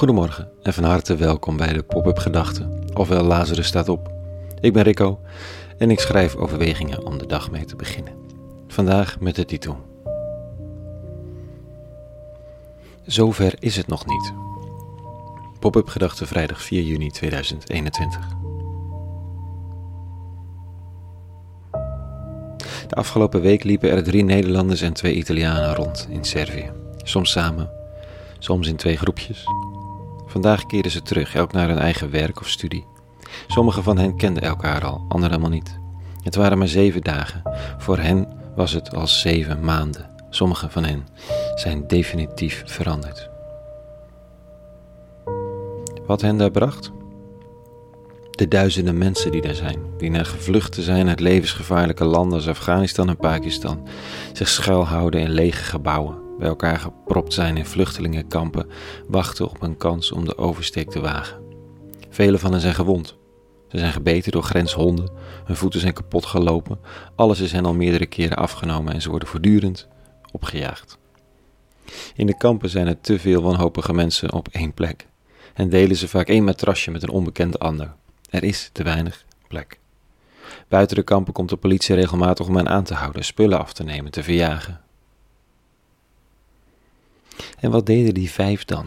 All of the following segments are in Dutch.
Goedemorgen en van harte welkom bij de Pop-up Gedachten, ofwel Lazarus staat op. Ik ben Rico en ik schrijf overwegingen om de dag mee te beginnen. Vandaag met de titel Zover is het nog niet. Pop-up Gedachten vrijdag 4 juni 2021. De afgelopen week liepen er drie Nederlanders en twee Italianen rond in Servië. Soms samen, soms in twee groepjes. Vandaag keerden ze terug, elk naar hun eigen werk of studie. Sommigen van hen kenden elkaar al, anderen helemaal niet. Het waren maar zeven dagen. Voor hen was het als zeven maanden. Sommigen van hen zijn definitief veranderd. Wat hen daar bracht? De duizenden mensen die daar zijn, die naar gevluchten zijn uit levensgevaarlijke landen als Afghanistan en Pakistan, zich schuilhouden in lege gebouwen, bij elkaar gepropt zijn in vluchtelingenkampen, wachten op een kans om de oversteek te wagen. Vele van hen zijn gewond. Ze zijn gebeten door grenshonden, hun voeten zijn kapot gelopen, alles is hen al meerdere keren afgenomen en ze worden voortdurend opgejaagd. In de kampen zijn er te veel wanhopige mensen op één plek en delen ze vaak één matrasje met een onbekende ander. Er is te weinig plek. Buiten de kampen komt de politie regelmatig om hen aan te houden, spullen af te nemen, te verjagen. En wat deden die vijf dan?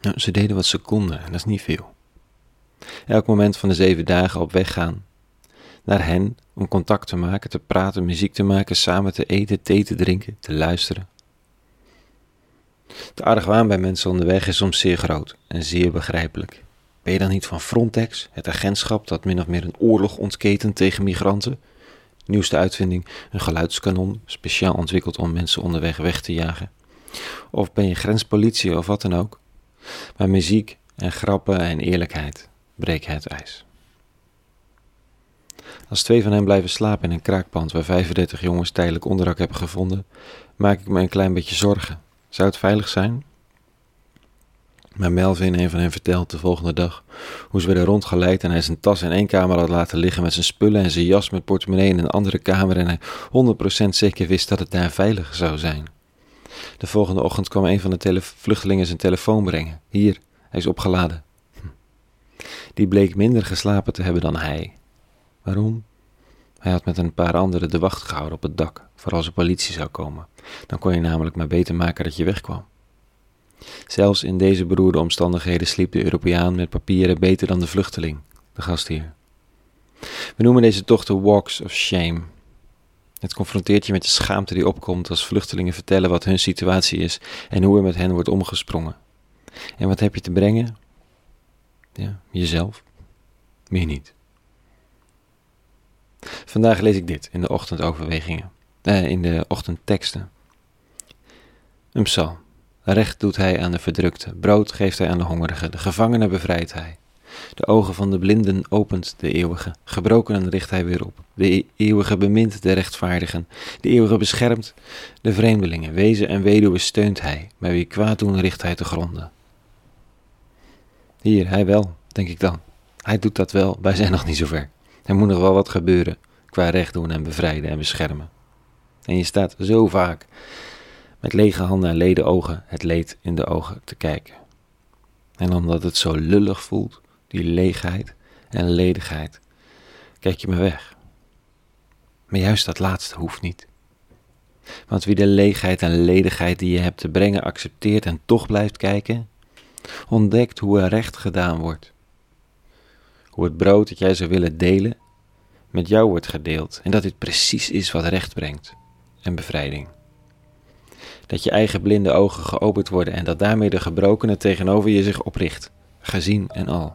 Nou, ze deden wat ze konden en dat is niet veel. Elk moment van de zeven dagen op weg gaan naar hen om contact te maken, te praten, muziek te maken, samen te eten, thee te drinken, te luisteren. De argwaan bij mensen onderweg is soms zeer groot en zeer begrijpelijk. Ben je dan niet van Frontex, het agentschap dat min of meer een oorlog ontketent tegen migranten? Nieuwste uitvinding, een geluidskanon, speciaal ontwikkeld om mensen onderweg weg te jagen. Of ben je grenspolitie of wat dan ook. Maar muziek en grappen en eerlijkheid breken het ijs. Als twee van hen blijven slapen in een kraakpand waar 35 jongens tijdelijk onderdak hebben gevonden, maak ik me een klein beetje zorgen. Zou het veilig zijn? Maar Melvin, een van hen, vertelt de volgende dag hoe ze werden rondgeleid en hij zijn tas in één kamer had laten liggen met zijn spullen en zijn jas met portemonnee in een andere kamer en hij 100% zeker wist dat het daar veilig zou zijn. De volgende ochtend kwam een van de vluchtelingen zijn telefoon brengen. Hier, hij is opgeladen. Hm. Die bleek minder geslapen te hebben dan hij. Waarom? Hij had met een paar anderen de wacht gehouden op het dak, voor als er politie zou komen. Dan kon je namelijk maar beter maken dat je wegkwam. Zelfs in deze beroerde omstandigheden sliep de Europeaan met papieren beter dan de vluchteling, de gastheer. We noemen deze tochten walks of shame. Het confronteert je met de schaamte die opkomt als vluchtelingen vertellen wat hun situatie is en hoe er met hen wordt omgesprongen. En wat heb je te brengen? Ja, jezelf. Meer niet. Vandaag lees ik dit in de ochtendoverwegingen, eh, in de ochtendteksten. Een psalm. Recht doet hij aan de verdrukte, brood geeft hij aan de hongerige, de gevangenen bevrijdt hij. De ogen van de blinden opent de eeuwige, gebrokenen richt hij weer op. De e-, eeuwige bemint de rechtvaardigen, de eeuwige beschermt de vreemdelingen, wezen en weduwe steunt hij, bij wie kwaad doen richt hij te gronden. Hier, hij wel, denk ik dan. Hij doet dat wel, wij zijn nog niet zo ver. Er moet nog wel wat gebeuren qua recht doen en bevrijden en beschermen. En je staat zo vaak met lege handen en leden ogen het leed in de ogen te kijken. En omdat het zo lullig voelt, die leegheid en ledigheid, kijk je me weg. Maar juist dat laatste hoeft niet. Want wie de leegheid en ledigheid die je hebt te brengen accepteert en toch blijft kijken, ontdekt hoe er recht gedaan wordt. Hoe het brood dat jij zou willen delen, met jou wordt gedeeld en dat dit precies is wat recht brengt en bevrijding dat je eigen blinde ogen geopend worden en dat daarmee de gebrokene tegenover je zich opricht, gezien en al.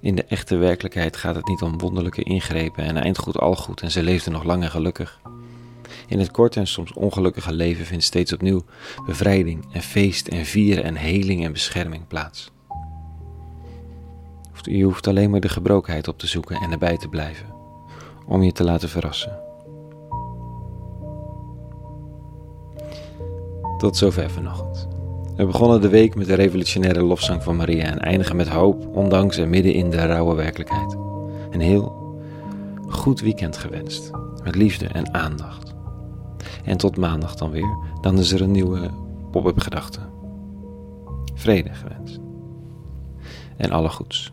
In de echte werkelijkheid gaat het niet om wonderlijke ingrepen en eindgoed al goed en ze leefde nog lang en gelukkig. In het korte en soms ongelukkige leven vindt steeds opnieuw bevrijding en feest en vieren en heling en bescherming plaats. Je hoeft alleen maar de gebrokenheid op te zoeken en erbij te blijven, om je te laten verrassen. Tot zover vanochtend. We begonnen de week met de revolutionaire lofzang van Maria en eindigen met hoop, ondanks en midden in de rauwe werkelijkheid. Een heel goed weekend gewenst, met liefde en aandacht. En tot maandag dan weer, dan is er een nieuwe pop-up gedachten. Vrede gewenst. En alle goeds.